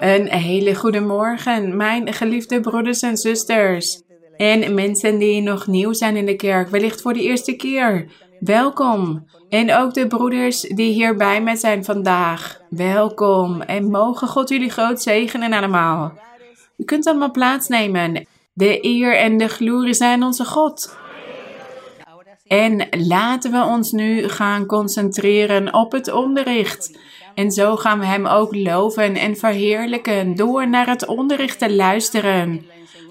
Een hele goede morgen, mijn geliefde broeders en zusters. En mensen die nog nieuw zijn in de kerk, wellicht voor de eerste keer. Welkom. En ook de broeders die hier bij me zijn vandaag. Welkom. En mogen God jullie groot zegenen allemaal. U kunt allemaal plaatsnemen. De eer en de glorie zijn onze God. En laten we ons nu gaan concentreren op het onderricht. En zo gaan we Hem ook loven en verheerlijken door naar het onderricht te luisteren,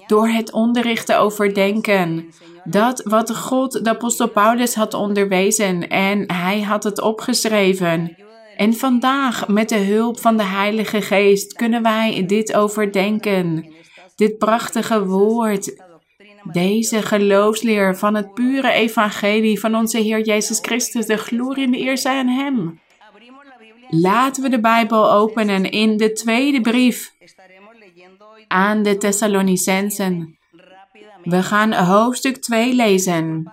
door het onderricht te overdenken. Dat wat God de apostel Paulus had onderwezen en hij had het opgeschreven. En vandaag, met de hulp van de Heilige Geest, kunnen wij dit overdenken. Dit prachtige woord, deze geloofsleer van het pure evangelie van onze Heer Jezus Christus, de glorie en de eer zij aan Hem. Laten we de Bijbel openen in de tweede brief aan de Thessalonicensen. We gaan hoofdstuk 2 lezen.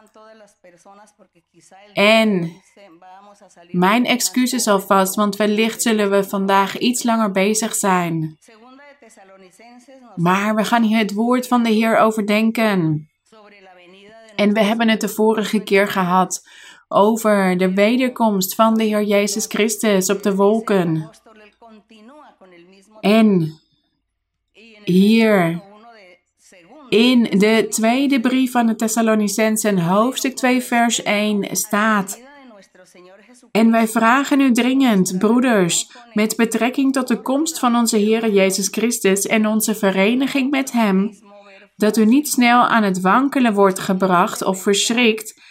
En mijn excuses alvast, want wellicht zullen we vandaag iets langer bezig zijn. Maar we gaan hier het woord van de Heer overdenken. En we hebben het de vorige keer gehad over de wederkomst van de Heer Jezus Christus op de wolken. En hier in de tweede brief van de Thessalonicensen, hoofdstuk 2, vers 1 staat. En wij vragen u dringend, broeders, met betrekking tot de komst van onze Heer Jezus Christus en onze vereniging met Hem, dat u niet snel aan het wankelen wordt gebracht of verschrikt,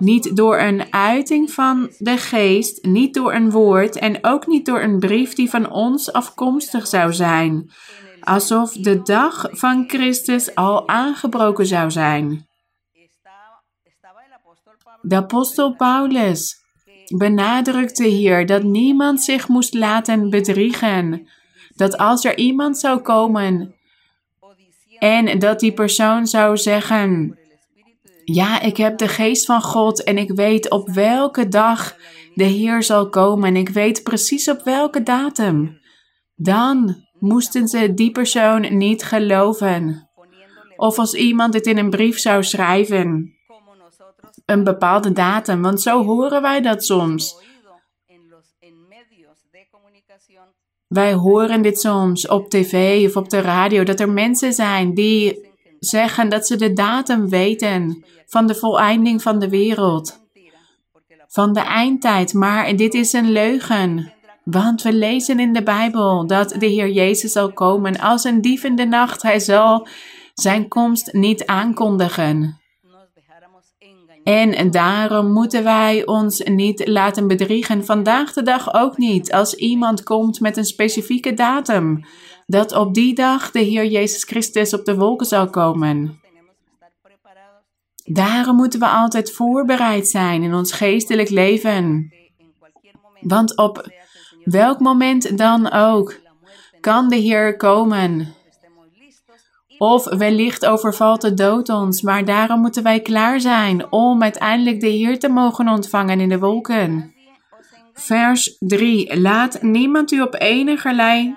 niet door een uiting van de geest, niet door een woord en ook niet door een brief die van ons afkomstig zou zijn, alsof de dag van Christus al aangebroken zou zijn. De apostel Paulus benadrukte hier dat niemand zich moest laten bedriegen. Dat als er iemand zou komen en dat die persoon zou zeggen: Ja, ik heb de geest van God en ik weet op welke dag de Heer zal komen en ik weet precies op welke datum. Dan moesten ze die persoon niet geloven. Of als iemand het in een brief zou schrijven een bepaalde datum, want zo horen wij dat soms. Wij horen dit soms op tv of op de radio, dat er mensen zijn die zeggen dat ze de datum weten van de voleinding van de wereld, van de eindtijd. Maar dit is een leugen, want we lezen in de Bijbel dat de Heer Jezus zal komen als een dief in de nacht. Hij zal zijn komst niet aankondigen. En daarom moeten wij ons niet laten bedriegen. Vandaag de dag ook niet. Als iemand komt met een specifieke datum. Dat op die dag de Heer Jezus Christus op de wolken zal komen. Daarom moeten we altijd voorbereid zijn in ons geestelijk leven. Want op welk moment dan ook kan de Heer komen. Of wellicht overvalt de dood ons, maar daarom moeten wij klaar zijn om uiteindelijk de Heer te mogen ontvangen in de wolken. Vers 3. Laat niemand u op enigerlei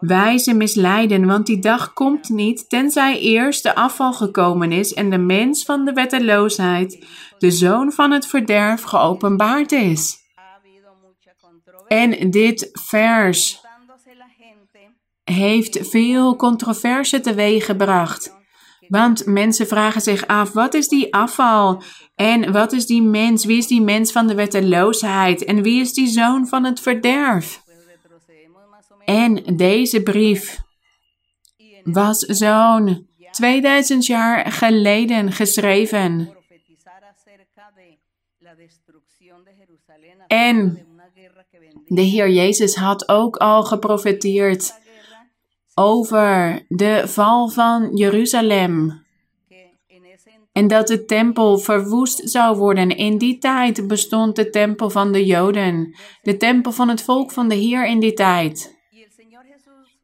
wijze misleiden, want die dag komt niet, tenzij eerst de afval gekomen is en de mens van de wetteloosheid, de zoon van het verderf, geopenbaard is. En dit vers heeft veel controverse teweeggebracht. Want mensen vragen zich af: wat is die afval? En wat is die mens? Wie is die mens van de wetteloosheid? En wie is die zoon van het verderf? En deze brief was zo'n 2000 jaar geleden geschreven. En de Heer Jezus had ook al geprofeteerd over de val van Jeruzalem. En dat de tempel verwoest zou worden. In die tijd bestond de tempel van de Joden, de tempel van het volk van de Heer in die tijd.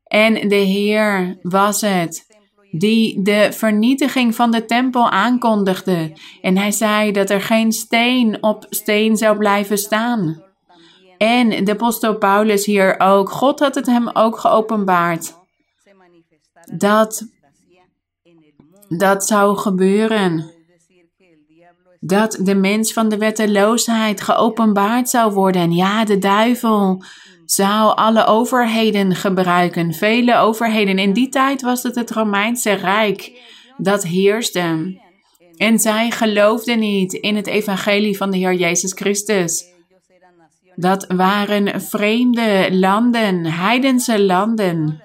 En de Heer was het die de vernietiging van de tempel aankondigde. En hij zei dat er geen steen op steen zou blijven staan. En de apostel Paulus hier ook. God had het hem ook geopenbaard. Dat dat zou gebeuren. Dat de mens van de wetteloosheid geopenbaard zou worden. En ja, de duivel zou alle overheden gebruiken. Vele overheden. In die tijd was het het Romeinse Rijk dat heerste. En zij geloofden niet in het evangelie van de Heer Jezus Christus. Dat waren vreemde landen, heidense landen,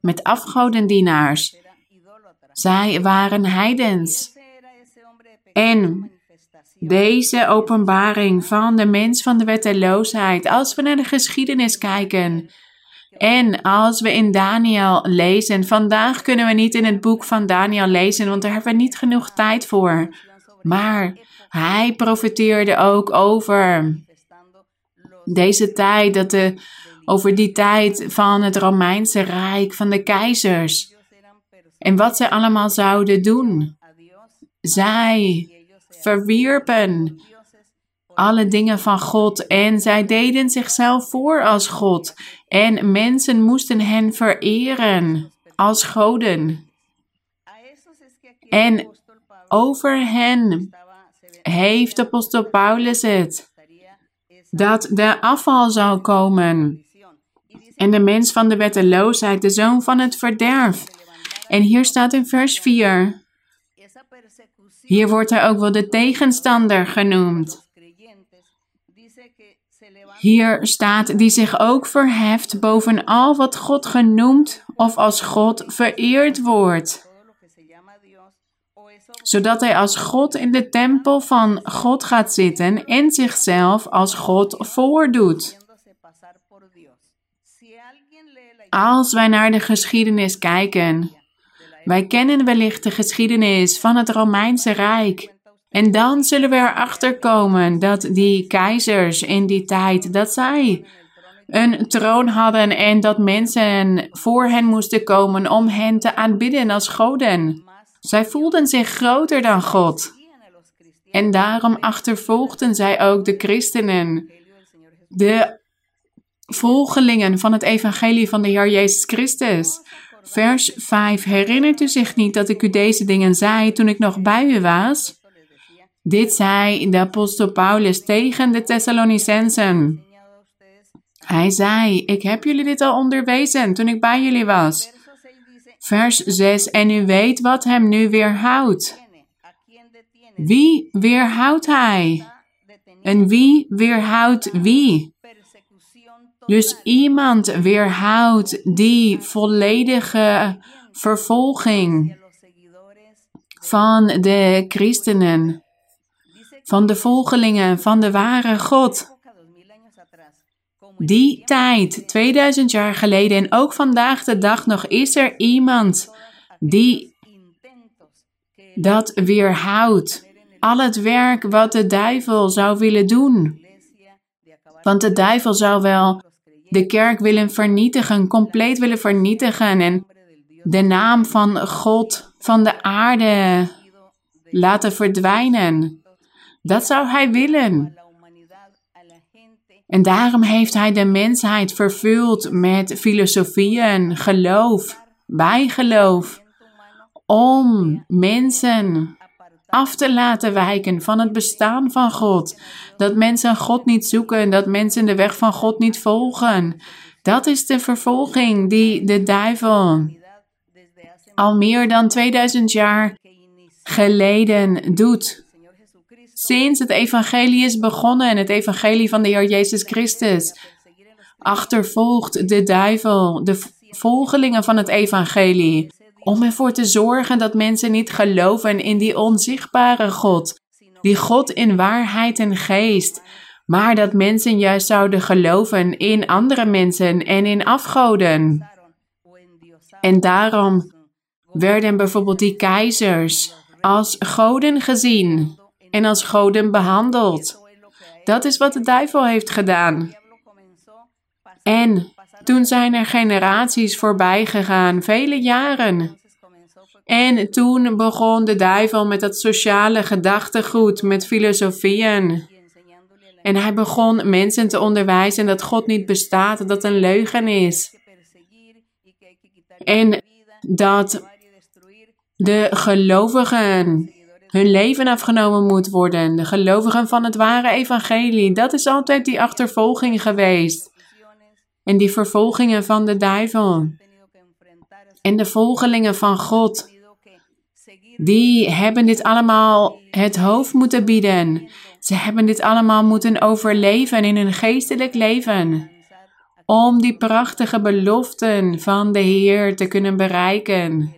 met afgodendienaars. Zij waren heidens. En deze openbaring van de mens van de wetteloosheid, als we naar de geschiedenis kijken, en als we in Daniel lezen, vandaag kunnen we niet in het boek van Daniel lezen, want daar hebben we niet genoeg tijd voor. Maar hij profiteerde ook over deze tijd, dat de, over die tijd van het Romeinse Rijk, van de keizers. En wat zij allemaal zouden doen. Zij verwierpen alle dingen van God en zij deden zichzelf voor als God. En mensen moesten hen vereren als goden. En over hen heeft apostel Paulus het dat de afval zou komen. En de mens van de wetteloosheid, de zoon van het verderf. En hier staat in vers 4. Hier wordt hij ook wel de tegenstander genoemd. Hier staat die zich ook verheft boven al wat God genoemd of als God vereerd wordt. Zodat hij als God in de tempel van God gaat zitten en zichzelf als God voordoet. Als wij naar de geschiedenis kijken, wij kennen wellicht de geschiedenis van het Romeinse Rijk. En dan zullen we erachter komen dat die keizers in die tijd, dat zij een troon hadden en dat mensen voor hen moesten komen om hen te aanbidden als goden. Zij voelden zich groter dan God. En daarom achtervolgden zij ook de christenen, de volgelingen van het evangelie van de Heer Jezus Christus. Vers 5. Herinnert u zich niet dat ik u deze dingen zei toen ik nog bij u was? Dit zei de apostel Paulus tegen de Thessalonicensen. Hij zei: Ik heb jullie dit al onderwezen toen ik bij jullie was. Vers 6. En u weet wat hem nu weerhoudt. Wie weerhoudt hij? En wie weerhoudt wie? Dus iemand weerhoudt die volledige vervolging van de christenen, van de volgelingen van de ware God. Die tijd, 2000 jaar geleden en ook vandaag de dag nog, is er iemand die dat weerhoudt. Al het werk wat de duivel zou willen doen. Want de duivel zou wel de kerk willen vernietigen, compleet willen vernietigen en de naam van God van de aarde laten verdwijnen. Dat zou hij willen. En daarom heeft hij de mensheid vervuld met filosofieën, geloof, bijgeloof, om mensen af te laten wijken van het bestaan van God. Dat mensen God niet zoeken, dat mensen de weg van God niet volgen. Dat is de vervolging die de duivel al meer dan 2000 jaar geleden doet. Sinds het evangelie is begonnen, het evangelie van de Heer Jezus Christus, achtervolgt de duivel de volgelingen van het evangelie om ervoor te zorgen dat mensen niet geloven in die onzichtbare God, die God in waarheid en geest, maar dat mensen juist zouden geloven in andere mensen en in afgoden. En daarom werden bijvoorbeeld die keizers als goden gezien en als goden behandeld. Dat is wat de duivel heeft gedaan. En toen zijn er generaties voorbij gegaan, vele jaren. En toen begon de duivel met dat sociale gedachtegoed, met filosofieën. En hij begon mensen te onderwijzen dat God niet bestaat, dat een leugen is. En dat de gelovigen hun leven afgenomen moet worden. De gelovigen van het ware evangelie. Dat is altijd die achtervolging geweest. En die vervolgingen van de duivel. En de volgelingen van God. Die hebben dit allemaal het hoofd moeten bieden. Ze hebben dit allemaal moeten overleven in hun geestelijk leven. Om die prachtige beloften van de Heer te kunnen bereiken.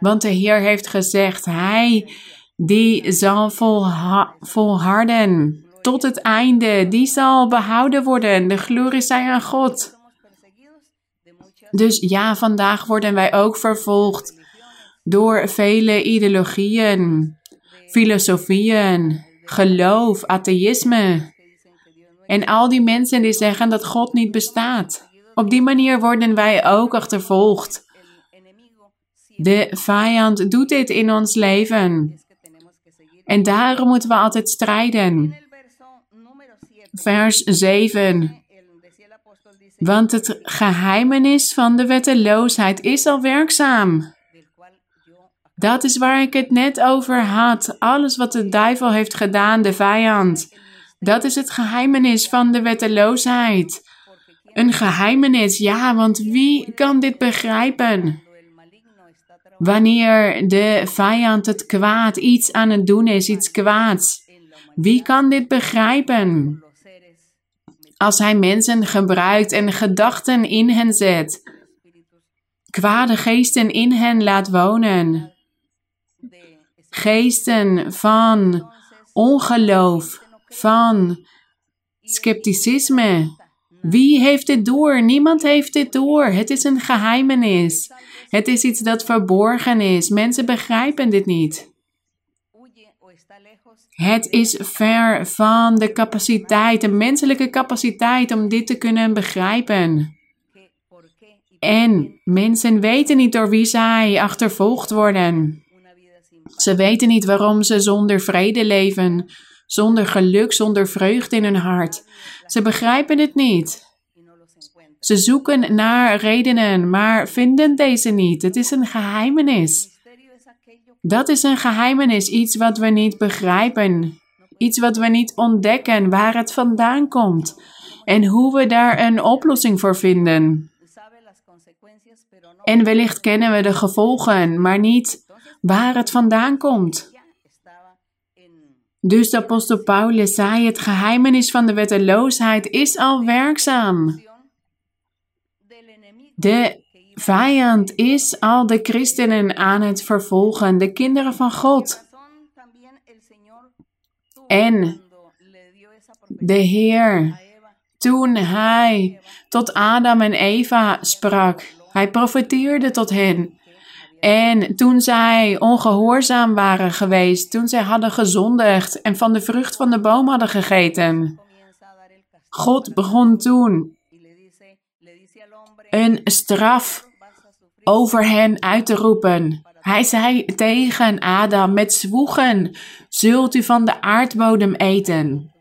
Want de Heer heeft gezegd, Hij die zal volha volharden tot het einde, die zal behouden worden. De glorie zij aan God. Dus ja, vandaag worden wij ook vervolgd door vele ideologieën, filosofieën, geloof, atheïsme. En al die mensen die zeggen dat God niet bestaat. Op die manier worden wij ook achtervolgd. De vijand doet dit in ons leven. En daarom moeten we altijd strijden. Vers 7. Want het geheimenis van de wetteloosheid is al werkzaam. Dat is waar ik het net over had. Alles wat de duivel heeft gedaan, de vijand. Dat is het geheimenis van de wetteloosheid. Een geheimenis, ja, want wie kan dit begrijpen? Wanneer de vijand het kwaad iets aan het doen is, iets kwaads. Wie kan dit begrijpen? Als hij mensen gebruikt en gedachten in hen zet, kwade geesten in hen laat wonen, geesten van ongeloof, van scepticisme. Wie heeft dit door? Niemand heeft dit door. Het is een geheimenis. Het is iets dat verborgen is. Mensen begrijpen dit niet. Het is ver van de capaciteit, de menselijke capaciteit om dit te kunnen begrijpen. En mensen weten niet door wie zij achtervolgd worden. Ze weten niet waarom ze zonder vrede leven, zonder geluk, zonder vreugde in hun hart. Ze begrijpen het niet. Ze zoeken naar redenen, maar vinden deze niet. Het is een geheimenis. Dat is een geheimenis, iets wat we niet begrijpen. Iets wat we niet ontdekken, waar het vandaan komt. En hoe we daar een oplossing voor vinden. En wellicht kennen we de gevolgen, maar niet waar het vandaan komt. Dus de apostel Paulus zei: Het geheimenis van de wetteloosheid is al werkzaam. De vijand is al de christenen aan het vervolgen, de kinderen van God. En de Heer, toen hij tot Adam en Eva sprak, hij profeteerde tot hen. En toen zij ongehoorzaam waren geweest, toen zij hadden gezondigd en van de vrucht van de boom hadden gegeten, God begon toen een straf over hen uit te roepen. Hij zei tegen Adam: Met zwoegen zult u van de aardbodem eten.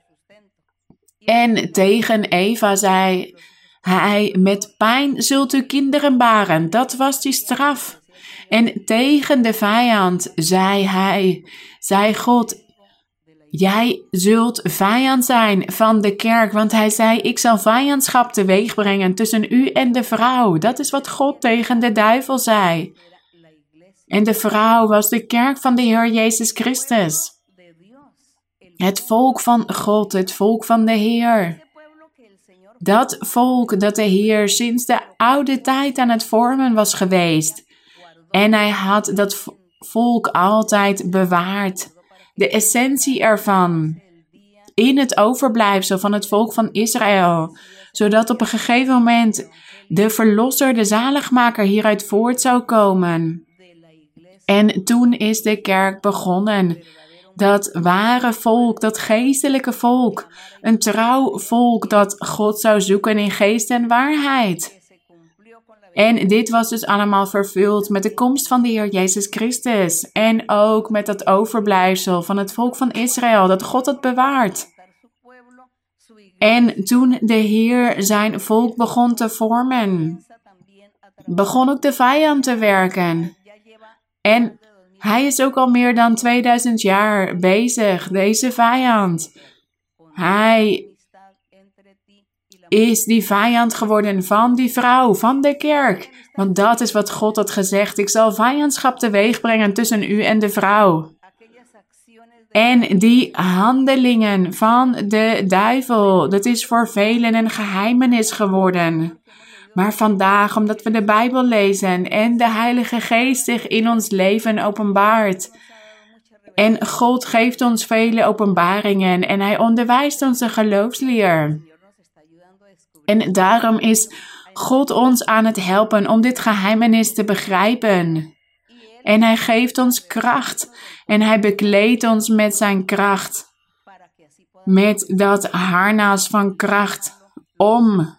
En tegen Eva zei hij: Met pijn zult u kinderen baren. Dat was die straf. En tegen de vijand zei hij: Zei God: Jij zult vijand zijn van de kerk, want hij zei: Ik zal vijandschap teweeg brengen tussen u en de vrouw. Dat is wat God tegen de duivel zei. En de vrouw was de kerk van de Heer Jezus Christus. Het volk van God, het volk van de Heer. Dat volk dat de Heer sinds de oude tijd aan het vormen was geweest. En hij had dat volk altijd bewaard de essentie ervan in het overblijfsel van het volk van Israël, zodat op een gegeven moment de verlosser, de zaligmaker hieruit voort zou komen. En toen is de kerk begonnen. Dat ware volk, dat geestelijke volk, een trouw volk dat God zou zoeken in geest en waarheid. En dit was dus allemaal vervuld met de komst van de Heer Jezus Christus. En ook met dat overblijfsel van het volk van Israël, dat God had bewaard. En toen de Heer zijn volk begon te vormen, begon ook de vijand te werken. En hij is ook al meer dan 2000 jaar bezig, deze vijand. Hij is die vijand geworden van die vrouw, van de kerk. Want dat is wat God had gezegd. Ik zal vijandschap teweeg brengen tussen u en de vrouw. En die handelingen van de duivel, dat is voor velen een geheimenis geworden. Maar vandaag, omdat we de Bijbel lezen en de Heilige Geest zich in ons leven openbaart. En God geeft ons vele openbaringen en Hij onderwijst onze geloofsleer. En daarom is God ons aan het helpen om dit geheimenis te begrijpen. En Hij geeft ons kracht en Hij bekleedt ons met Zijn kracht. Met dat harnas van kracht om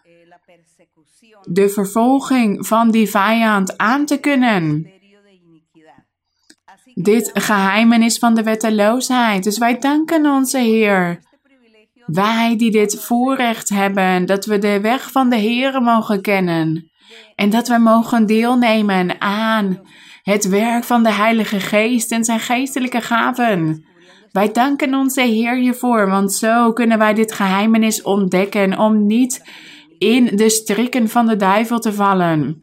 de vervolging van die vijand aan te kunnen. Dit geheimenis van de wetteloosheid. Dus wij danken onze Heer. Wij die dit voorrecht hebben, dat we de weg van de Heer mogen kennen. En dat we mogen deelnemen aan het werk van de Heilige Geest en zijn geestelijke gaven. Wij danken onze Heer hiervoor, want zo kunnen wij dit geheimenis ontdekken om niet in de strikken van de duivel te vallen,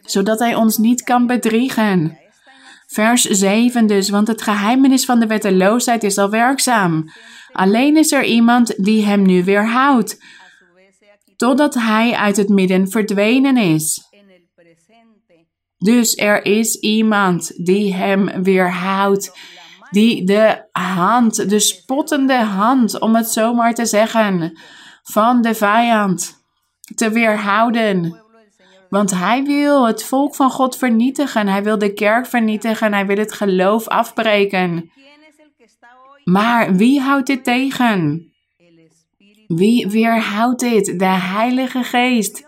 zodat hij ons niet kan bedriegen. Vers 7 dus, want het geheimenis van de wetteloosheid is al werkzaam. Alleen is er iemand die hem nu weerhoudt, totdat hij uit het midden verdwenen is. Dus er is iemand die hem weerhoudt, die de hand, de spottende hand, om het zomaar te zeggen, van de vijand te weerhouden. Want hij wil het volk van God vernietigen. Hij wil de kerk vernietigen. Hij wil het geloof afbreken. Maar wie houdt dit tegen? Wie weerhoudt dit? De Heilige Geest.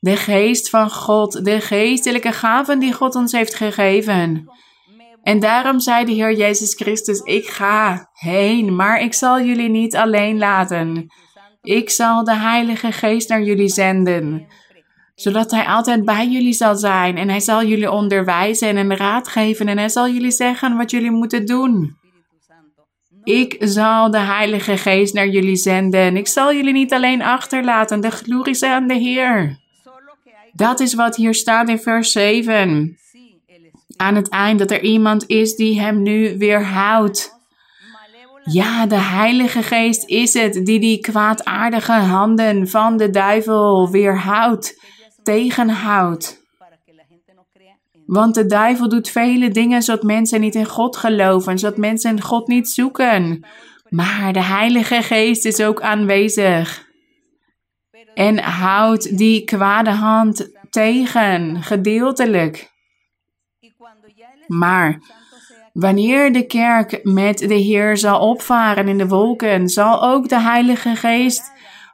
De Geest van God. De geestelijke gaven die God ons heeft gegeven. En daarom zei de Heer Jezus Christus: Ik ga heen, maar ik zal jullie niet alleen laten. Ik zal de Heilige Geest naar jullie zenden, zodat Hij altijd bij jullie zal zijn en Hij zal jullie onderwijzen en raad geven en Hij zal jullie zeggen wat jullie moeten doen. Ik zal de Heilige Geest naar jullie zenden. Ik zal jullie niet alleen achterlaten. De glorie is aan de Heer. Dat is wat hier staat in vers 7. Aan het eind dat er iemand is die hem nu weerhoudt. Ja, de Heilige Geest is het die die kwaadaardige handen van de duivel weerhoudt, tegenhoudt. Want de duivel doet vele dingen zodat mensen niet in God geloven, zodat mensen God niet zoeken. Maar de Heilige Geest is ook aanwezig en houdt die kwade hand tegen, gedeeltelijk. Maar Wanneer de kerk met de Heer zal opvaren in de wolken, zal ook de Heilige Geest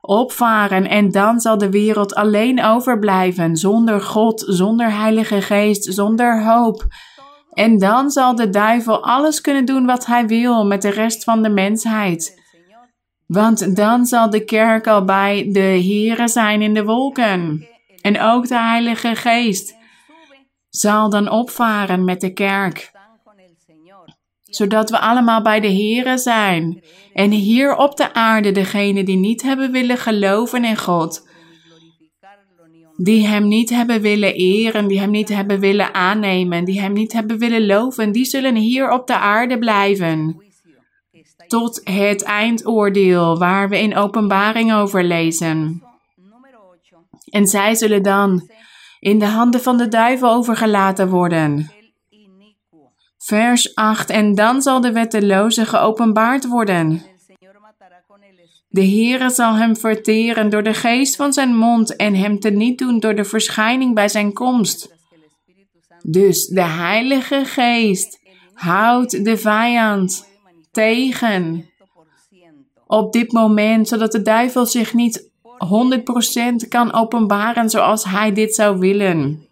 opvaren en dan zal de wereld alleen overblijven, zonder God, zonder Heilige Geest, zonder hoop. En dan zal de duivel alles kunnen doen wat hij wil met de rest van de mensheid. Want dan zal de kerk al bij de Heere zijn in de wolken. En ook de Heilige Geest zal dan opvaren met de kerk zodat we allemaal bij de Here zijn. En hier op de aarde degenen die niet hebben willen geloven in God, die Hem niet hebben willen eren, die Hem niet hebben willen aannemen, die Hem niet hebben willen loven, die zullen hier op de aarde blijven. Tot het eindoordeel waar we in openbaring over lezen. En zij zullen dan in de handen van de duivel overgelaten worden. Vers 8. En dan zal de wetteloze geopenbaard worden. De Heere zal hem verteren door de geest van zijn mond en hem teniet doen door de verschijning bij zijn komst. Dus de Heilige Geest houdt de vijand tegen op dit moment, zodat de duivel zich niet 100% kan openbaren zoals hij dit zou willen.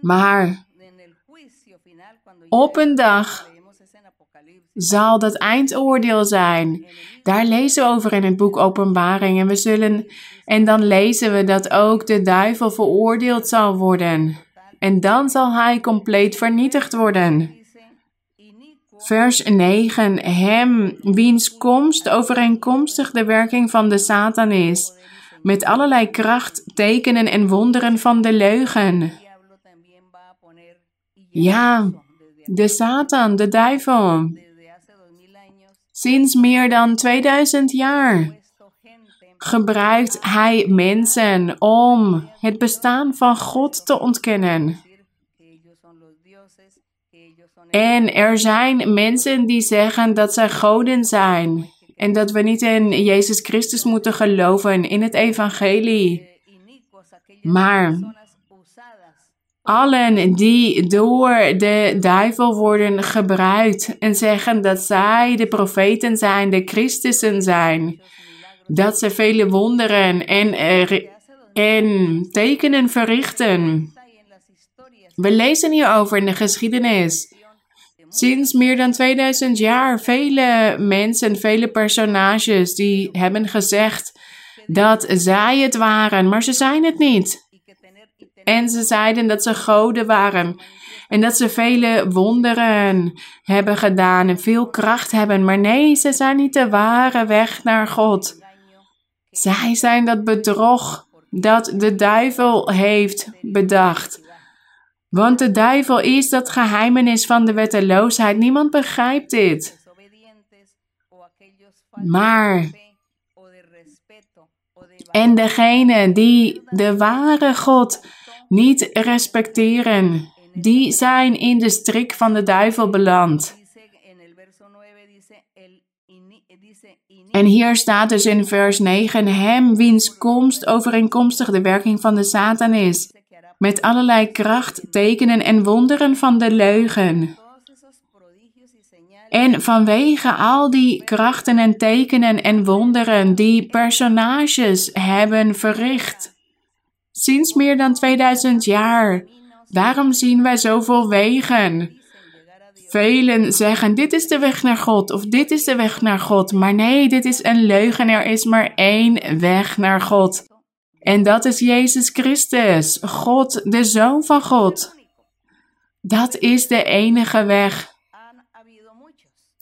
Maar op een dag, zal dat eindoordeel zijn. Daar lezen we over in het boek Openbaring. En we zullen, en dan lezen we dat ook de duivel veroordeeld zal worden. En dan zal hij compleet vernietigd worden. Vers 9. Hem, wiens komst overeenkomstig de werking van de Satan is, met allerlei kracht, tekenen en wonderen van de leugen. Ja, de Satan, de duivel. Sinds meer dan 2000 jaar gebruikt hij mensen om het bestaan van God te ontkennen. En er zijn mensen die zeggen dat zij goden zijn en dat we niet in Jezus Christus moeten geloven in het evangelie. Maar allen die door de duivel worden gebruikt en zeggen dat zij de profeten zijn, de Christussen zijn, dat ze vele wonderen en, en tekenen verrichten. We lezen hierover in de geschiedenis. Sinds meer dan 2000 jaar vele mensen, vele personages die hebben gezegd dat zij het waren, maar ze zijn het niet. En ze zeiden dat ze goden waren. En dat ze vele wonderen hebben gedaan en veel kracht hebben. Maar nee, ze zijn niet de ware weg naar God. Zij zijn dat bedrog dat de duivel heeft bedacht. Want de duivel is dat geheimenis van de wetteloosheid. Niemand begrijpt dit. Maar en degene die de ware God niet respecteren, die zijn in de strik van de duivel beland. En hier staat dus in vers 9: Hem wiens komst overeenkomstig de werking van de Satan is, met allerlei kracht, tekenen en wonderen van de leugen. En vanwege al die krachten en tekenen en wonderen die personages hebben verricht, sinds meer dan 2000 jaar, waarom zien wij zoveel wegen? Velen zeggen: Dit is de weg naar God, of dit is de weg naar God. Maar nee, dit is een leugen. Er is maar één weg naar God. En dat is Jezus Christus, God, de Zoon van God. Dat is de enige weg.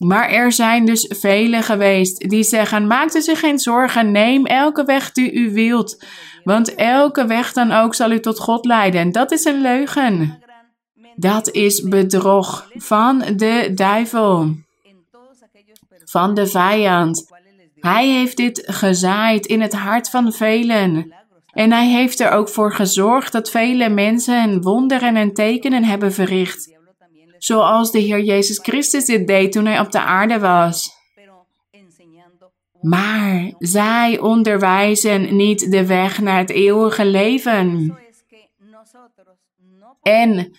Maar er zijn dus velen geweest die zeggen: Maak u zich geen zorgen, neem elke weg die u wilt. Want elke weg dan ook zal u tot God leiden. Dat is een leugen. Dat is bedrog van de duivel, van de vijand. Hij heeft dit gezaaid in het hart van velen. En hij heeft er ook voor gezorgd dat vele mensen wonderen en tekenen hebben verricht. Zoals de Heer Jezus Christus dit deed toen hij op de aarde was. Maar zij onderwijzen niet de weg naar het eeuwige leven. En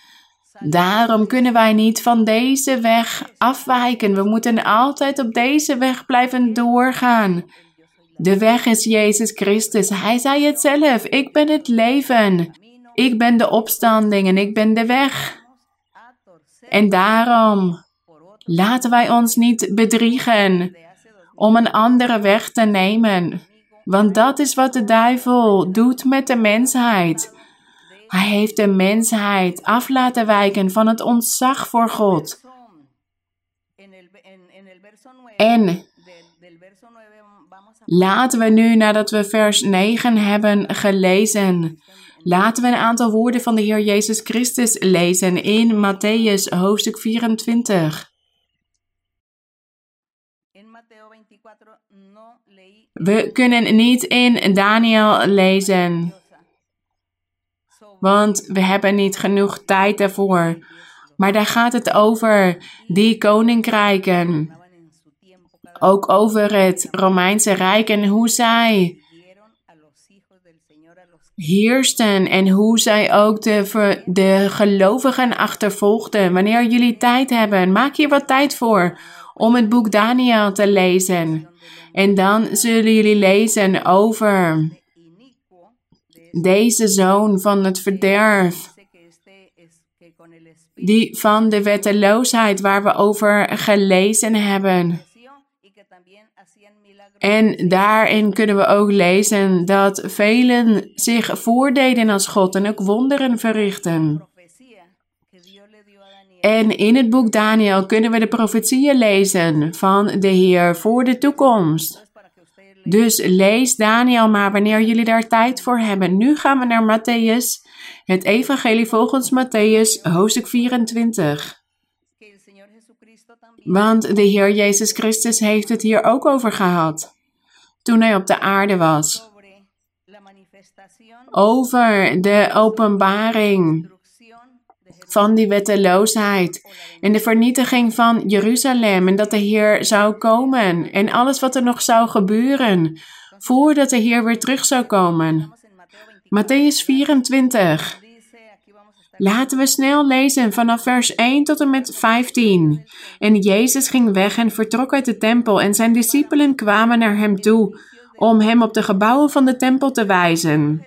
daarom kunnen wij niet van deze weg afwijken. We moeten altijd op deze weg blijven doorgaan. De weg is Jezus Christus. Hij zei het zelf. Ik ben het leven. Ik ben de opstanding en ik ben de weg. En daarom laten wij ons niet bedriegen om een andere weg te nemen. Want dat is wat de duivel doet met de mensheid. Hij heeft de mensheid af laten wijken van het ontzag voor God. En laten we nu, nadat we vers 9 hebben gelezen, laten we een aantal woorden van de Heer Jezus Christus lezen in Matthäus hoofdstuk 24. We kunnen niet in Daniel lezen, want we hebben niet genoeg tijd daarvoor. Maar daar gaat het over die koninkrijken. Ook over het Romeinse Rijk en hoe zij heersten en hoe zij ook de, de gelovigen achtervolgden. Wanneer jullie tijd hebben, maak hier wat tijd voor om het boek Daniel te lezen. En dan zullen jullie lezen over deze zoon van het verderf. die van de wetteloosheid waar we over gelezen hebben. En daarin kunnen we ook lezen dat velen zich voordeden als God en ook wonderen verrichten. En in het boek Daniel kunnen we de profetieën lezen van de Heer voor de toekomst. Dus lees Daniel maar wanneer jullie daar tijd voor hebben. Nu gaan we naar Matthäus, het Evangelie volgens Matthäus, hoofdstuk 24. Want de Heer Jezus Christus heeft het hier ook over gehad. Toen hij op de aarde was. Over de openbaring van die wetteloosheid en de vernietiging van Jeruzalem en dat de Heer zou komen en alles wat er nog zou gebeuren voordat de Heer weer terug zou komen. Matthäus 24. Laten we snel lezen vanaf vers 1 tot en met 15. En Jezus ging weg en vertrok uit de tempel en zijn discipelen kwamen naar hem toe om hem op de gebouwen van de tempel te wijzen.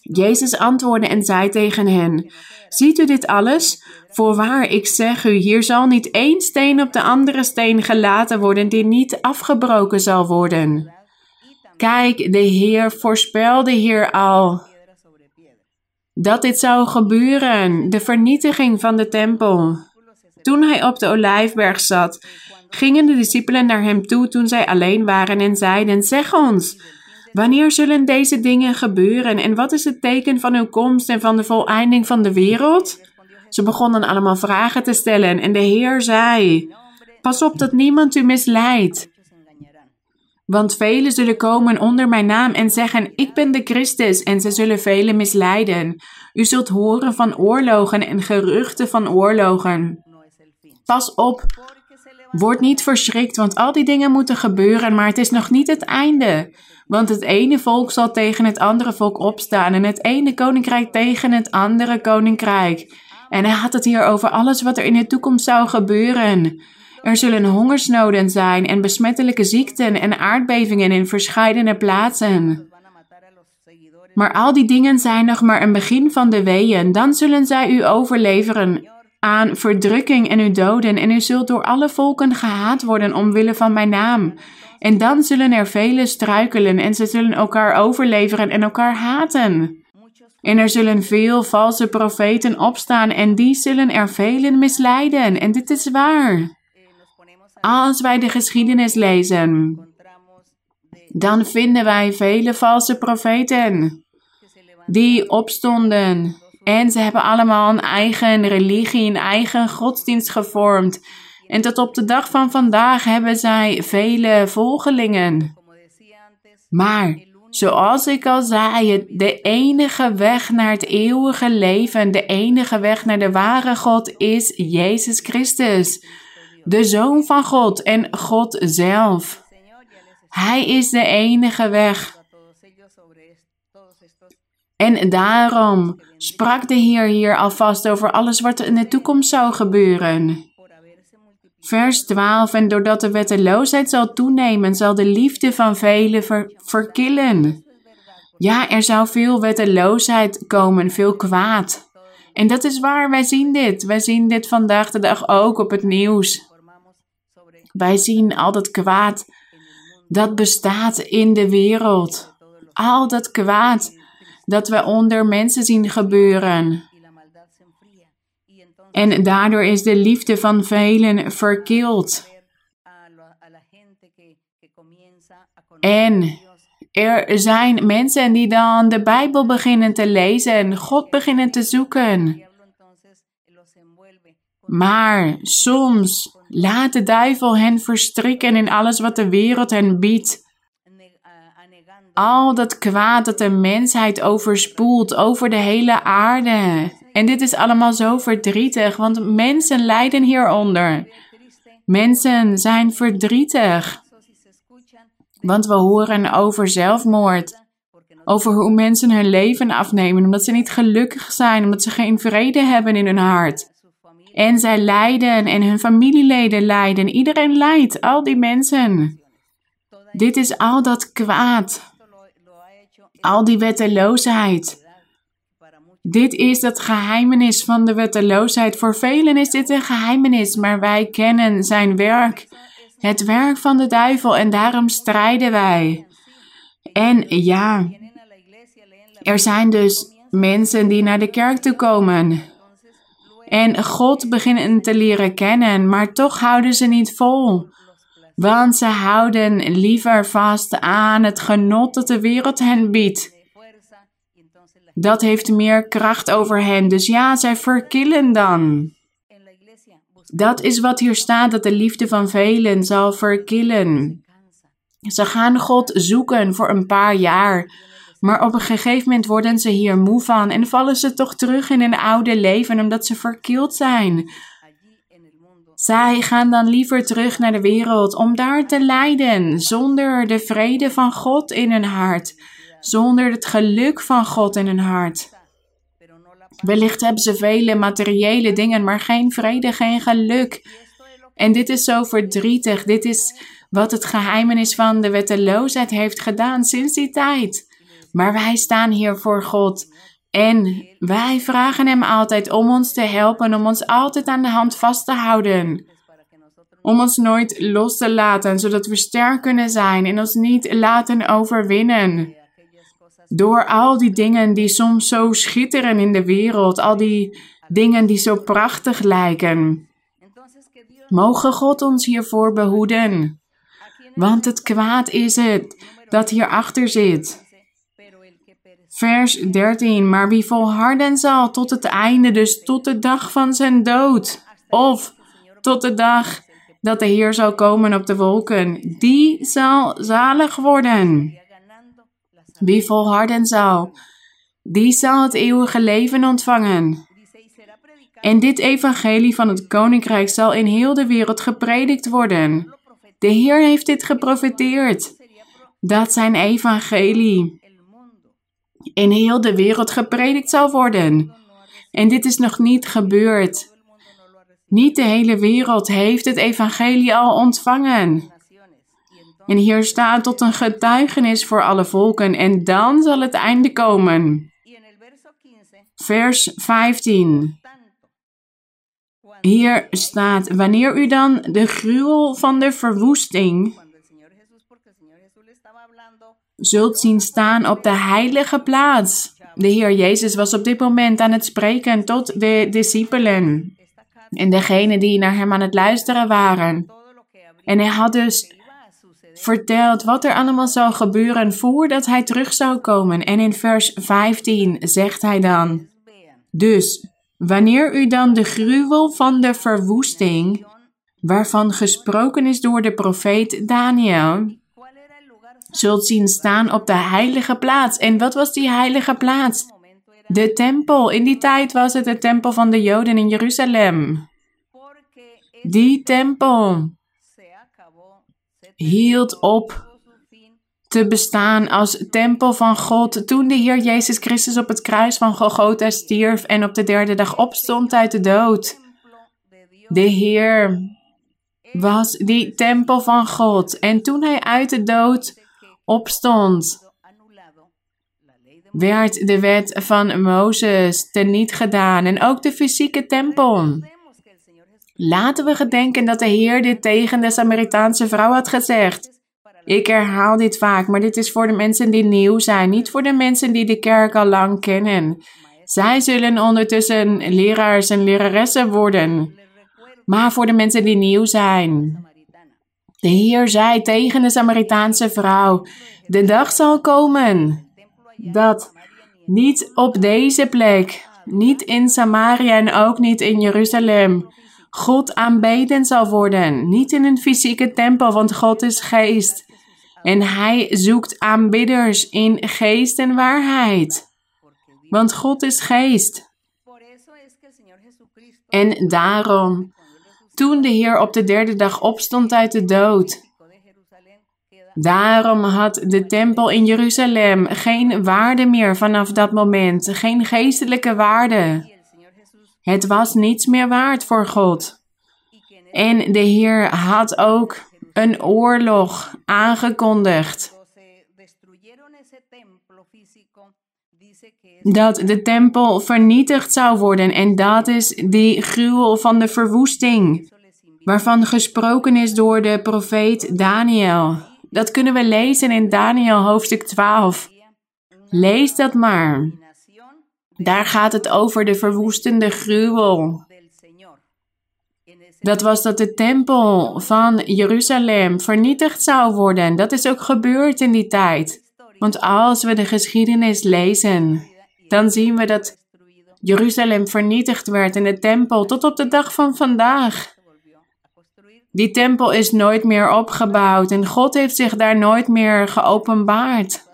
Jezus antwoordde en zei tegen hen: Ziet u dit alles? Voorwaar, ik zeg u, hier zal niet één steen op de andere steen gelaten worden die niet afgebroken zal worden. Kijk, de Heer voorspelde hier al dat dit zou gebeuren, de vernietiging van de tempel. Toen hij op de olijfberg zat, gingen de discipelen naar hem toe toen zij alleen waren en zeiden: Zeg ons, wanneer zullen deze dingen gebeuren en wat is het teken van uw komst en van de voleinding van de wereld? Ze begonnen allemaal vragen te stellen en de Heer zei: Pas op dat niemand u misleidt. Want velen zullen komen onder mijn naam en zeggen: Ik ben de Christus, en ze zullen velen misleiden. U zult horen van oorlogen en geruchten van oorlogen. Pas op, word niet verschrikt, want al die dingen moeten gebeuren, maar het is nog niet het einde. Want het ene volk zal tegen het andere volk opstaan en het ene koninkrijk tegen het andere koninkrijk. En hij had het hier over alles wat er in de toekomst zou gebeuren. Er zullen hongersnoden zijn en besmettelijke ziekten en aardbevingen in verschillende plaatsen. Maar al die dingen zijn nog maar een begin van de weeën. Dan zullen zij u overleveren aan verdrukking en u doden, en u zult door alle volken gehaat worden omwille van mijn naam. En dan zullen er velen struikelen en ze zullen elkaar overleveren en elkaar haten. En er zullen veel valse profeten opstaan en die zullen er velen misleiden. En dit is waar. Als wij de geschiedenis lezen, dan vinden wij vele valse profeten die opstonden. En ze hebben allemaal een eigen religie, een eigen godsdienst gevormd. En tot op de dag van vandaag hebben zij vele volgelingen. Maar, zoals ik al zei, de enige weg naar het eeuwige leven, de enige weg naar de ware God is Jezus Christus de Zoon van God en God zelf. Hij is de enige weg. En daarom sprak de Heer hier alvast over alles wat in de toekomst zou gebeuren. Vers 12: En doordat de wetteloosheid zal toenemen, zal de liefde van velen verkillen. Ja, er zou veel wetteloosheid komen, veel kwaad. En dat is waar, wij zien dit. Wij zien dit vandaag de dag ook op het nieuws. Wij zien al dat kwaad dat bestaat in de wereld. Al dat kwaad dat we onder mensen zien gebeuren. En daardoor is de liefde van velen verkild. En er zijn mensen die dan de Bijbel beginnen te lezen en God beginnen te zoeken. Maar soms laat de duivel hen verstrikken in alles wat de wereld hen biedt. Al dat kwaad dat de mensheid overspoelt over de hele aarde. En dit is allemaal zo verdrietig, want mensen lijden hieronder. Mensen zijn verdrietig. Want we horen over zelfmoord. Over hoe mensen hun leven afnemen omdat ze niet gelukkig zijn, omdat ze geen vrede hebben in hun hart. En zij lijden en hun familieleden lijden. Iedereen lijdt, al die mensen. Dit is al dat kwaad. Al die wetteloosheid. Dit is het geheimenis van de wetteloosheid. Voor velen is dit een geheimenis, maar wij kennen zijn werk, het werk van de duivel, en daarom strijden wij. En ja, er zijn dus mensen die naar de kerk toe komen en God beginnen te leren kennen, maar toch houden ze niet vol. Want ze houden liever vast aan het genot dat de wereld hen biedt. Dat heeft meer kracht over hen. Dus ja, zij verkillen dan. Dat is wat hier staat, dat de liefde van velen zal verkillen. Ze gaan God zoeken voor een paar jaar. Maar op een gegeven moment worden ze hier moe van en vallen ze toch terug in hun oude leven omdat ze verkild zijn. Zij gaan dan liever terug naar de wereld om daar te lijden, zonder de vrede van God in hun hart, zonder het geluk van God in hun hart. Wellicht hebben ze vele materiële dingen, maar geen vrede, geen geluk. En dit is zo verdrietig. Dit is wat het geheimenis van de wetteloosheid heeft gedaan sinds die tijd. Maar wij staan hier voor God. En wij vragen Hem altijd om ons te helpen, om ons altijd aan de hand vast te houden. Om ons nooit los te laten, zodat we sterk kunnen zijn en ons niet laten overwinnen. Door al die dingen die soms zo schitteren in de wereld, al die dingen die zo prachtig lijken. Mogen God ons hiervoor behoeden. Want het kwaad is het dat hierachter zit. Vers 13. Maar wie volharden zal tot het einde, dus tot de dag van zijn dood, of tot de dag dat de Heer zal komen op de wolken, die zal zalig worden. Wie volharden zal, die zal het eeuwige leven ontvangen. En dit evangelie van het koninkrijk zal in heel de wereld gepredikt worden. De Heer heeft dit geprofiteerd. Dat zijn evangelie in heel de wereld gepredikt zal worden. En dit is nog niet gebeurd. Niet de hele wereld heeft het evangelie al ontvangen. En hier staat tot een getuigenis voor alle volken en dan zal het einde komen. Vers 15. Hier staat, wanneer u dan de gruwel van de verwoesting zult zien staan op de heilige plaats. De Heer Jezus was op dit moment aan het spreken tot de discipelen en degenen die naar hem aan het luisteren waren. En hij had dus verteld wat er allemaal zou gebeuren voordat hij terug zou komen. En in vers 15 zegt hij dan: Dus wanneer u dan de gruwel van de verwoesting, waarvan gesproken is door de profeet Daniel, zult zien staan op de heilige plaats. En wat was die heilige plaats? De tempel. In die tijd was het de tempel van de Joden in Jeruzalem. Die tempel hield op te bestaan als tempel van God toen de Heer Jezus Christus op het kruis van Golgotha stierf en op de derde dag opstond uit de dood. De Heer was die tempel van God en toen hij uit de dood opstond, werd de wet van Mozes teniet gedaan en ook de fysieke tempel. Laten we gedenken dat de Heer dit tegen de Samaritaanse vrouw had gezegd. Ik herhaal dit vaak, maar dit is voor de mensen die nieuw zijn, niet voor de mensen die de kerk al lang kennen. Zij zullen ondertussen leraars en leraressen worden, maar voor de mensen die nieuw zijn. De Heer zei tegen de Samaritaanse vrouw: De dag zal komen dat niet op deze plek, niet in Samaria en ook niet in Jeruzalem, God aanbeden zal worden. Niet in een fysieke tempel, want God is geest. En Hij zoekt aanbidders in geest en waarheid. Want God is geest. En daarom toen de Heer op de derde dag opstond uit de dood. Daarom had de tempel in Jeruzalem geen waarde meer vanaf dat moment, geen geestelijke waarde. Het was niets meer waard voor God. En de Heer had ook een oorlog aangekondigd. Dat de tempel vernietigd zou worden. En dat is die gruwel van de verwoesting, waarvan gesproken is door de profeet Daniel. Dat kunnen we lezen in Daniel hoofdstuk 12. Lees dat maar. Daar gaat het over de verwoestende gruwel. Dat was dat de tempel van Jeruzalem vernietigd zou worden. Dat is ook gebeurd in die tijd. Want als we de geschiedenis lezen, dan zien we dat Jeruzalem vernietigd werd in de tempel tot op de dag van vandaag. Die tempel is nooit meer opgebouwd en God heeft zich daar nooit meer geopenbaard.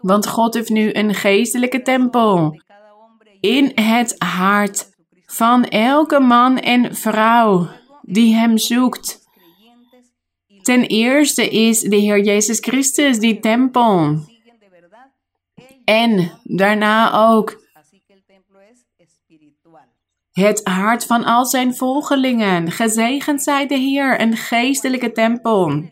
Want God heeft nu een geestelijke tempel in het hart van elke man en vrouw die Hem zoekt. Ten eerste is de Heer Jezus Christus die tempel. En daarna ook het hart van al zijn volgelingen. Gezegend zij de Heer, een geestelijke tempel.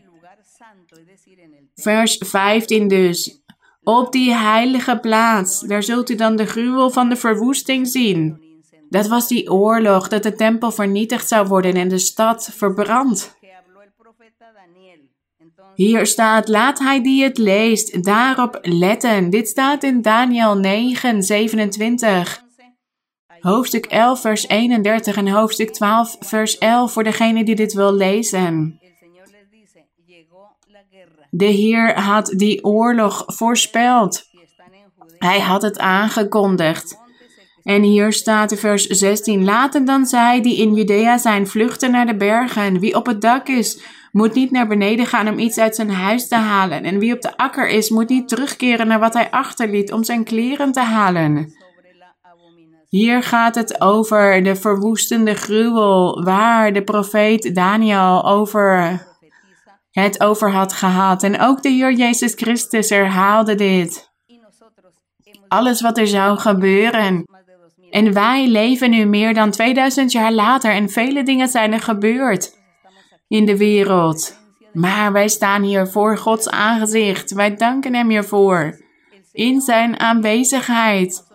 Vers 15 dus. Op die heilige plaats, daar zult u dan de gruwel van de verwoesting zien. Dat was die oorlog dat de tempel vernietigd zou worden en de stad verbrand. Hier staat, laat hij die het leest, daarop letten. Dit staat in Daniel 9, 27. Hoofdstuk 11, vers 31 en hoofdstuk 12, vers 11 voor degene die dit wil lezen. De Heer had die oorlog voorspeld. Hij had het aangekondigd. En hier staat in vers 16: Laten dan zij die in Judea zijn vluchten naar de bergen. Wie op het dak is, moet niet naar beneden gaan om iets uit zijn huis te halen. En wie op de akker is, moet niet terugkeren naar wat hij achterliet om zijn kleren te halen. Hier gaat het over de verwoestende gruwel waar de profeet Daniel over het over had gehad. En ook de Heer Jezus Christus herhaalde dit. Alles wat er zou gebeuren. En wij leven nu meer dan 2000 jaar later en vele dingen zijn er gebeurd in de wereld. Maar wij staan hier voor Gods aangezicht. Wij danken Hem hiervoor. In Zijn aanwezigheid.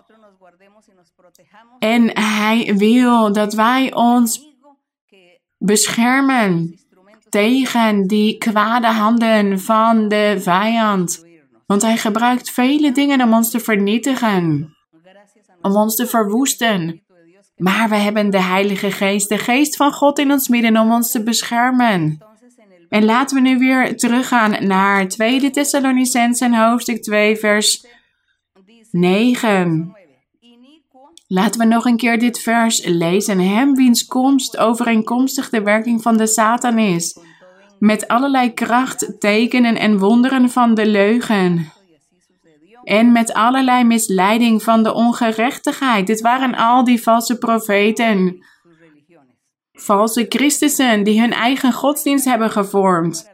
En Hij wil dat wij ons beschermen tegen die kwade handen van de vijand. Want Hij gebruikt vele dingen om ons te vernietigen, om ons te verwoesten. Maar we hebben de Heilige Geest, de Geest van God in ons midden om ons te beschermen. En laten we nu weer teruggaan naar 2 Thessalonicensen hoofdstuk 2 vers 9. Laten we nog een keer dit vers lezen. Hem wiens komst overeenkomstig de werking van de Satan is. Met allerlei kracht, tekenen en wonderen van de leugen en met allerlei misleiding van de ongerechtigheid. Dit waren al die valse profeten, valse Christussen die hun eigen godsdienst hebben gevormd.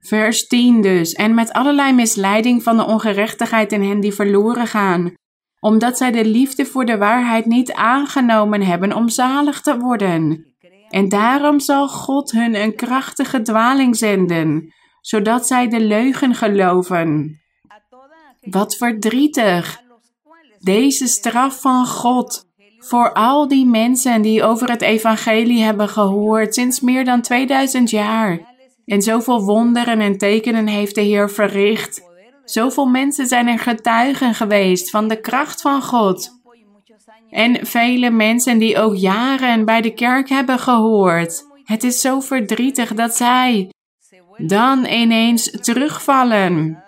Vers 10 dus. En met allerlei misleiding van de ongerechtigheid in hen die verloren gaan, omdat zij de liefde voor de waarheid niet aangenomen hebben om zalig te worden. En daarom zal God hun een krachtige dwaling zenden, zodat zij de leugen geloven wat verdrietig. Deze straf van God voor al die mensen die over het evangelie hebben gehoord sinds meer dan 2000 jaar. En zoveel wonderen en tekenen heeft de Heer verricht. Zoveel mensen zijn er getuigen geweest van de kracht van God. En vele mensen die ook jaren bij de kerk hebben gehoord. Het is zo verdrietig dat zij dan ineens terugvallen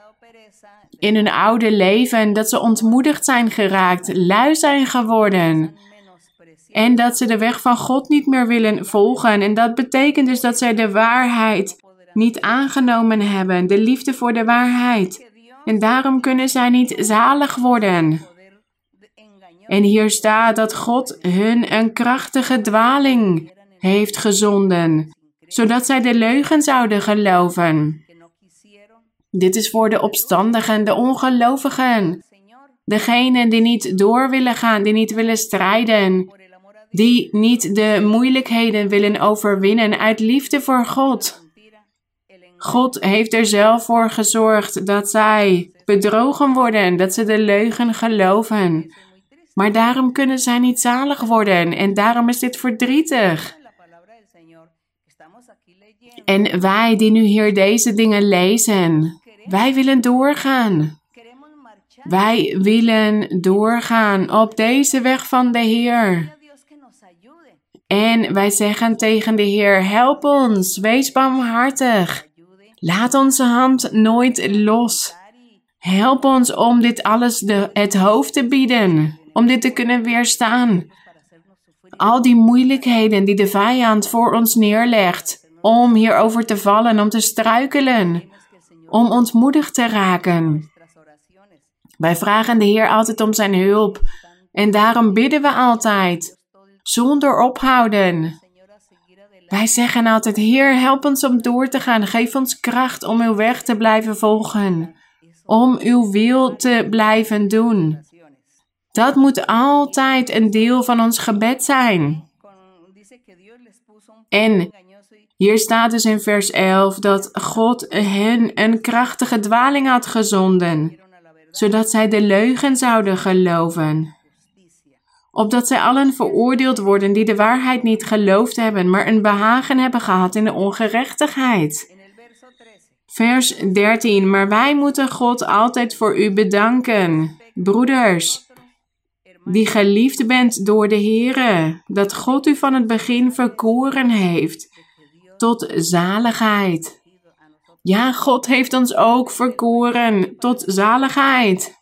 in hun oude leven, dat ze ontmoedigd zijn geraakt, lui zijn geworden. En dat ze de weg van God niet meer willen volgen. En dat betekent dus dat zij de waarheid niet aangenomen hebben, de liefde voor de waarheid. En daarom kunnen zij niet zalig worden. En hier staat dat God hun een krachtige dwaling heeft gezonden, zodat zij de leugen zouden geloven. Dit is voor de opstandigen, de ongelovigen. Degenen die niet door willen gaan, die niet willen strijden. Die niet de moeilijkheden willen overwinnen uit liefde voor God. God heeft er zelf voor gezorgd dat zij bedrogen worden, dat ze de leugen geloven. Maar daarom kunnen zij niet zalig worden en daarom is dit verdrietig. En wij die nu hier deze dingen lezen, wij willen doorgaan. Wij willen doorgaan op deze weg van de Heer. En wij zeggen tegen de Heer: Help ons, wees barmhartig. Laat onze hand nooit los. Help ons om dit alles de, het hoofd te bieden, om dit te kunnen weerstaan. Al die moeilijkheden die de vijand voor ons neerlegt, om hierover te vallen, om te struikelen, om ontmoedigd te raken. Wij vragen de Heer altijd om zijn hulp en daarom bidden we altijd, zonder ophouden. Wij zeggen altijd, Heer, help ons om door te gaan. Geef ons kracht om uw weg te blijven volgen. Om uw wil te blijven doen. Dat moet altijd een deel van ons gebed zijn. En hier staat dus in vers 11 dat God hen een krachtige dwaling had gezonden, zodat zij de leugen zouden geloven. Opdat zij allen veroordeeld worden die de waarheid niet geloofd hebben, maar een behagen hebben gehad in de ongerechtigheid. Vers 13. Maar wij moeten God altijd voor u bedanken, broeders, die geliefd bent door de Heere, dat God u van het begin verkoren heeft tot zaligheid. Ja, God heeft ons ook verkoren tot zaligheid.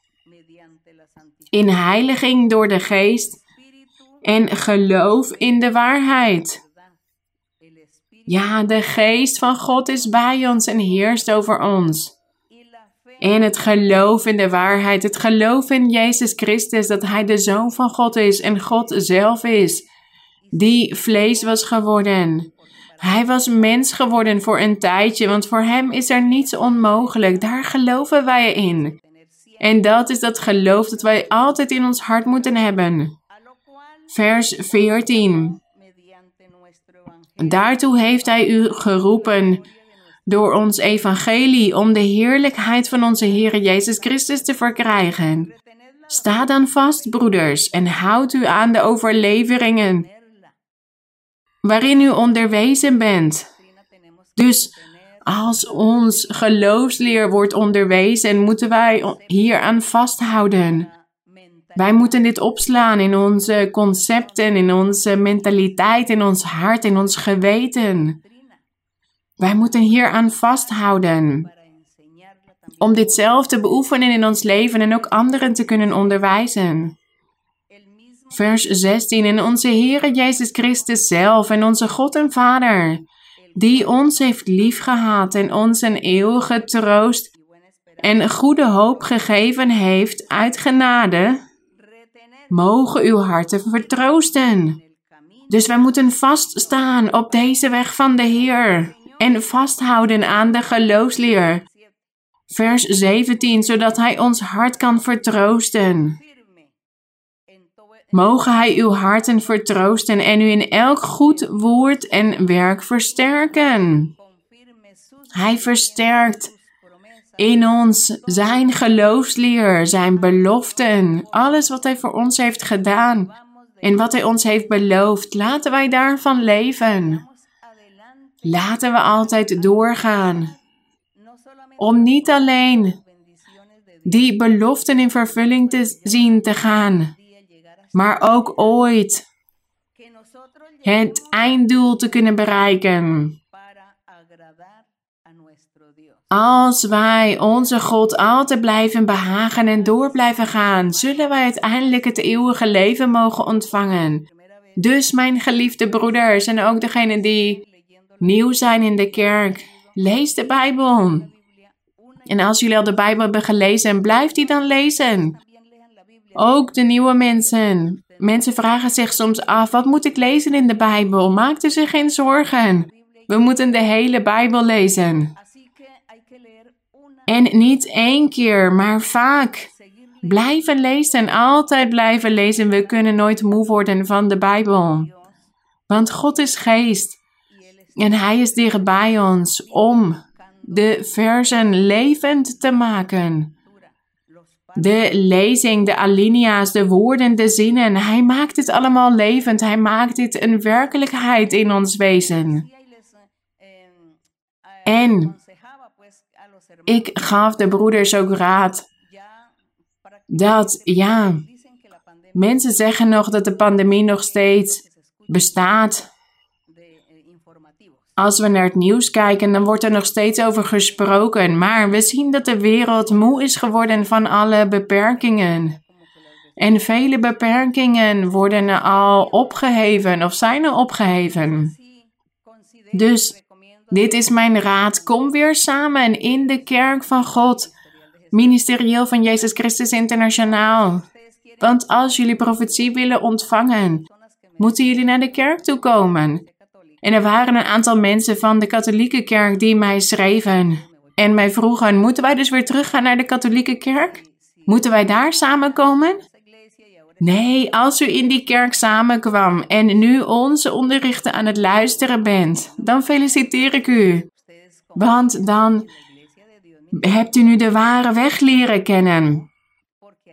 In heiliging door de geest en geloof in de waarheid. Ja, de geest van God is bij ons en heerst over ons. En het geloof in de waarheid, het geloof in Jezus Christus, dat Hij de Zoon van God is en God zelf is, die vlees was geworden. Hij was mens geworden voor een tijdje, want voor Hem is er niets onmogelijk. Daar geloven wij in. En dat is dat geloof dat wij altijd in ons hart moeten hebben. Vers 14. Daartoe heeft Hij u geroepen door ons evangelie om de heerlijkheid van onze Heer Jezus Christus te verkrijgen. Sta dan vast, broeders, en houd u aan de overleveringen waarin u onderwezen bent. Dus als ons geloofsleer wordt onderwezen, moeten wij hier aan vasthouden. Wij moeten dit opslaan in onze concepten, in onze mentaliteit, in ons hart, in ons geweten. Wij moeten hier aan vasthouden. Om dit zelf te beoefenen in ons leven en ook anderen te kunnen onderwijzen. Vers 16. En onze Heere Jezus Christus zelf en onze God en Vader, die ons heeft liefgehad en ons een eeuwige troost en goede hoop gegeven heeft uit genade, mogen uw harten vertroosten. Dus wij moeten vaststaan op deze weg van de Heer en vasthouden aan de geloofsleer. Vers 17, zodat Hij ons hart kan vertroosten. Mogen Hij uw harten vertroosten en u in elk goed woord en werk versterken. Hij versterkt in ons zijn geloofsleer, zijn beloften, alles wat Hij voor ons heeft gedaan en wat Hij ons heeft beloofd. Laten wij daarvan leven. Laten we altijd doorgaan. Om niet alleen die beloften in vervulling te zien te gaan, maar ook ooit het einddoel te kunnen bereiken. Als wij onze God altijd blijven behagen en door blijven gaan, zullen wij uiteindelijk het eeuwige leven mogen ontvangen. Dus mijn geliefde broeders en ook degenen die nieuw zijn in de kerk, lees de Bijbel. En als jullie al de Bijbel hebben gelezen, blijf die dan lezen. Ook de nieuwe mensen. Mensen vragen zich soms af: wat moet ik lezen in de Bijbel? Maak er zich geen zorgen. We moeten de hele Bijbel lezen. En niet één keer, maar vaak. Blijven lezen, altijd blijven lezen. We kunnen nooit moe worden van de Bijbel. Want God is geest. En Hij is dicht bij ons om de versen levend te maken. De lezing, de alinea's, de woorden, de zinnen. Hij maakt dit allemaal levend. Hij maakt dit een werkelijkheid in ons wezen. En ik gaf de broeders ook raad dat, ja, mensen zeggen nog dat de pandemie nog steeds bestaat. Als we naar het nieuws kijken, dan wordt er nog steeds over gesproken. Maar we zien dat de wereld moe is geworden van alle beperkingen. En vele beperkingen worden al opgeheven of zijn al opgeheven. Dus dit is mijn raad. Kom weer samen in de kerk van God. Ministerieel van Jezus Christus Internationaal. Want als jullie profetie willen ontvangen, moeten jullie naar de kerk toe komen. En er waren een aantal mensen van de katholieke kerk die mij schreven. En mij vroegen, moeten wij dus weer teruggaan naar de katholieke kerk? Moeten wij daar samenkomen? Nee, als u in die kerk samenkwam en nu onze onderrichten aan het luisteren bent, dan feliciteer ik u. Want dan hebt u nu de ware weg leren kennen.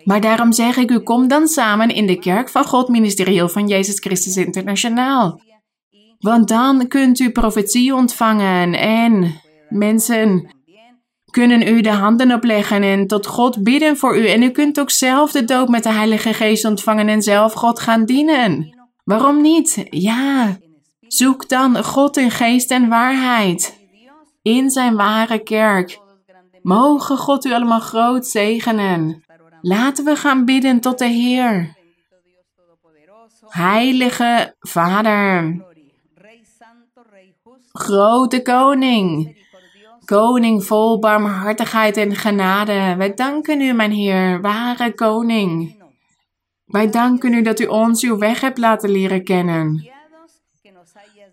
Maar daarom zeg ik u, kom dan samen in de kerk van God ministerieel van Jezus Christus Internationaal. Want dan kunt u profetie ontvangen en mensen kunnen u de handen opleggen en tot God bidden voor u. En u kunt ook zelf de doop met de Heilige Geest ontvangen en zelf God gaan dienen. Waarom niet? Ja, zoek dan God in geest en waarheid in zijn ware kerk. Mogen God u allemaal groot zegenen. Laten we gaan bidden tot de Heer. Heilige Vader, grote koning, koning vol barmhartigheid en genade, wij danken u, mijn Heer, ware koning. Wij danken u dat u ons uw weg hebt laten leren kennen.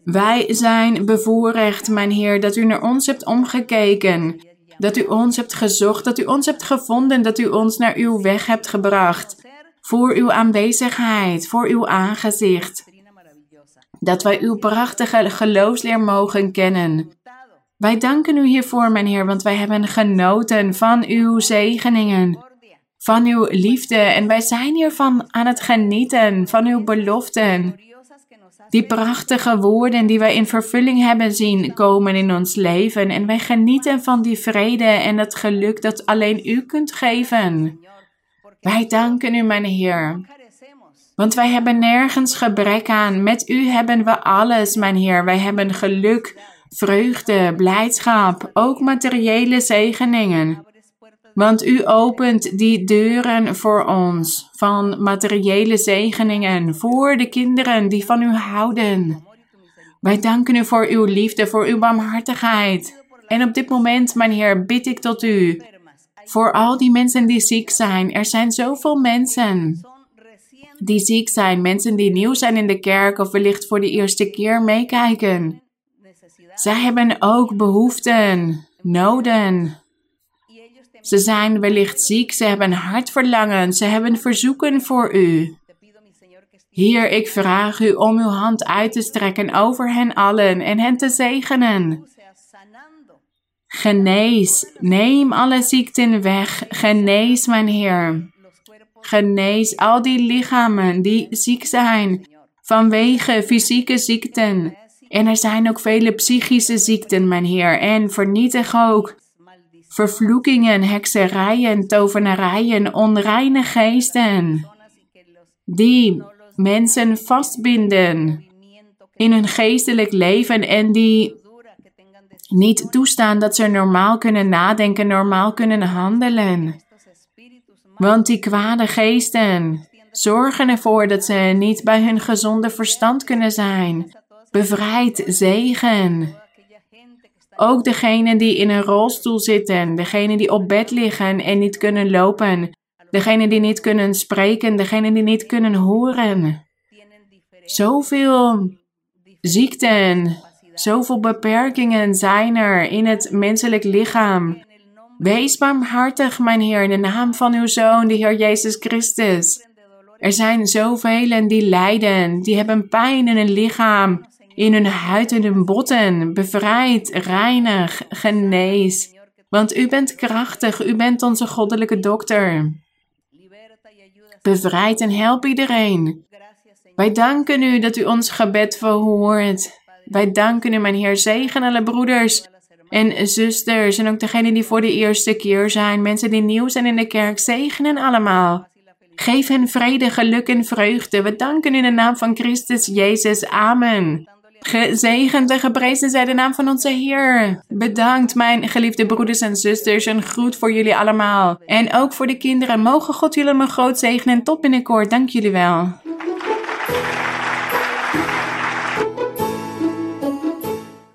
Wij zijn bevoorrecht, mijn Heer, dat u naar ons hebt omgekeken, dat u ons hebt gezocht, dat u ons hebt gevonden, dat u ons naar uw weg hebt gebracht, voor uw aanwezigheid, voor uw aangezicht dat wij uw prachtige geloofsleer mogen kennen. Wij danken u hiervoor, mijn Heer, want wij hebben genoten van uw zegeningen, van uw liefde en wij zijn hiervan aan het genieten, van uw beloften. Die prachtige woorden die wij in vervulling hebben zien komen in ons leven en wij genieten van die vrede en het geluk dat alleen u kunt geven. Wij danken u, mijn Heer. Want wij hebben nergens gebrek aan. Met u hebben we alles, mijn Heer. Wij hebben geluk, vreugde, blijdschap, ook materiële zegeningen. Want u opent die deuren voor ons van materiële zegeningen voor de kinderen die van u houden. Wij danken u voor uw liefde, voor uw barmhartigheid. En op dit moment, mijn Heer, bid ik tot u voor al die mensen die ziek zijn. Er zijn zoveel mensen die ziek zijn, mensen die nieuw zijn in de kerk of wellicht voor de eerste keer meekijken. Zij hebben ook behoeften, noden. Ze zijn wellicht ziek, ze hebben hartverlangen, ze hebben verzoeken voor u. Heer, ik vraag u om uw hand uit te strekken over hen allen en hen te zegenen. Genees, neem alle ziekten weg, genees mijn Heer. Genees al die lichamen die ziek zijn vanwege fysieke ziekten. En er zijn ook vele psychische ziekten, mijn Heer. En vernietig ook vervloekingen, hekserijen, tovenarijen, onreine geesten. Die mensen vastbinden in hun geestelijk leven en die niet toestaan dat ze normaal kunnen nadenken, normaal kunnen handelen. Want die kwade geesten zorgen ervoor dat ze niet bij hun gezonde verstand kunnen zijn. Bevrijd zegen. Ook degenen die in een rolstoel zitten, degenen die op bed liggen en niet kunnen lopen, degenen die niet kunnen spreken, degenen die niet kunnen horen. Zoveel ziekten, zoveel beperkingen zijn er in het menselijk lichaam. Wees barmhartig, mijn Heer, in de naam van uw Zoon, de Heer Jezus Christus. Er zijn zoveel die lijden, die hebben pijn in hun lichaam, in hun huid en hun botten. Bevrijd, reinig, genees. Want u bent krachtig, u bent onze goddelijke dokter. Bevrijd en help iedereen. Wij danken u dat u ons gebed verhoort. Wij danken u, mijn Heer, zegen alle broeders en zusters en ook degenen die voor de eerste keer zijn, mensen die nieuw zijn in de kerk, zegenen allemaal. Geef hen vrede, geluk en vreugde. We danken in de naam van Christus Jezus. Amen. Gezegend en geprezen zij de naam van onze Heer. Bedankt, mijn geliefde broeders en zusters. Een groet voor jullie allemaal. En ook voor de kinderen. Mogen God jullie maar groot zegenen. En tot binnenkort. Dank jullie wel.